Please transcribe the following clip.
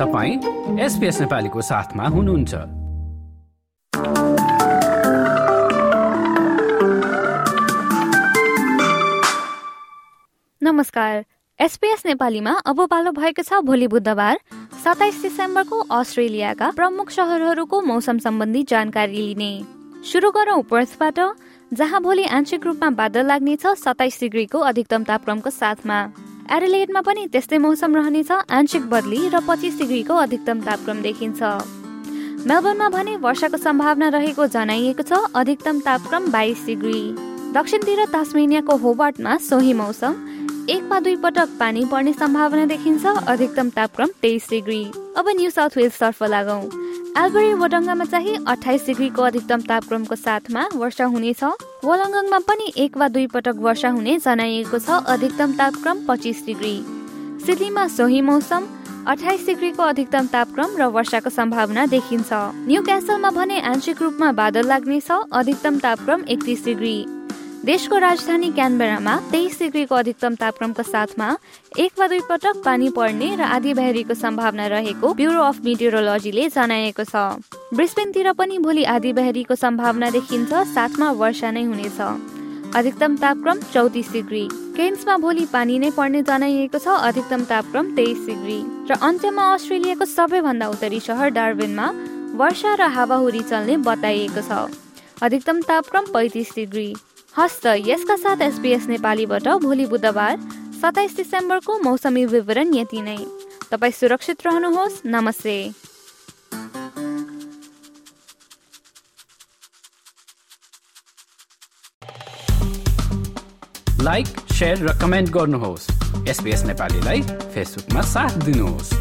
तपाईँ एसपिएस नेपालीको साथमा हुनुहुन्छ। नमस्कार। एसपीएस नेपालीमा अब पालो भएको छ भोलि बुधबार सताइस डिसेम्बरको अस्ट्रेलियाका प्रमुख सहरहरूको मौसम सम्बन्धी जानकारी लिने। सुरु गरौं पर्थबाट जहाँ भोलि आंशिक रूपमा बादल लाग्नेछ सताइस डिग्रीको अधिकतम तापक्रमको साथमा। एडिलेडमा पनि त्यस्तै मौसम रहनेछ आंशिक बदली र पच्चिस डिग्रीको अधिकतम तापक्रम देखिन्छ। मेलबर्नमा भने वर्षाको सम्भावना रहेको जनाइएको छ अधिकतम तापक्रम बाइस डिग्री। दक्षिणतिर तास्मेनियाको होबार्टमा सोही मौसम एक वा दुई पटक पानी पर्ने सम्भावना देखिन्छ अधिकतम तापक्रम तेइस डिग्री। अब न्यू साउथ वेल्स तर्फ लागौं। एल्बरी वडङ्गामा चाहिँ अठाइस डिग्रीको अधिकतम तापक्रमको साथमा वर्षा हुनेछ वलङ्गङमा पनि एक वा दुई पटक वर्षा हुने जनाइएको छ। अधिकतम तापक्रम पच्चिस डिग्री। सिडनीमा सोही मौसम अठाइस डिग्रीको अधिकतम तापक्रम र वर्षाको सम्भावना देखिन्छ। न्यू क्यासलमा भने आंशिक रूपमा बादल लाग्नेछ। अधिकतम तापक्रम एकतिस डिग्री। देशको राजधानी क्यानबेरामा तेइस डिग्रीको अधिकतम तापक्रमको साथमा एक वा दुई पटक पानी पर्ने र आधी बहरीको सम्भावना रहेको ब्युरो अफ मिटियोरोलोजीले जनाएको छ। ब्रिस्बेनतिर पनि भोलि आधी बहरीको सम्भावना देखिन्छ साथमा वर्षा नै हुनेछ। अधिकतम तापक्रम चौतिस डिग्री। केन्समा भोलि पानी नै पर्ने जनाइएको छ अधिकतम तापक्रम तेइस डिग्री। र अन्त्यमा अस्ट्रेलियाको सबैभन्दा उत्तरी सहर डार्बिनमा वर्षा र हावाहुरी चल्ने बताइएको छ। अधिकतम तापक्रम पैँतिस डिग्री। हस्त यसका साथ एसपिएस नेपालीबाट भोलि बुधबार सताइस डिसेम्बरको मौसमी विवरण यति नै। तपाईँ सुरक्षित रहनुहोस्। नमस्ते। लाइक र कमेन्ट गर्नुहोस्। एसपिएस नेपालीलाई फेसबुकमा साथ दिनुहोस्।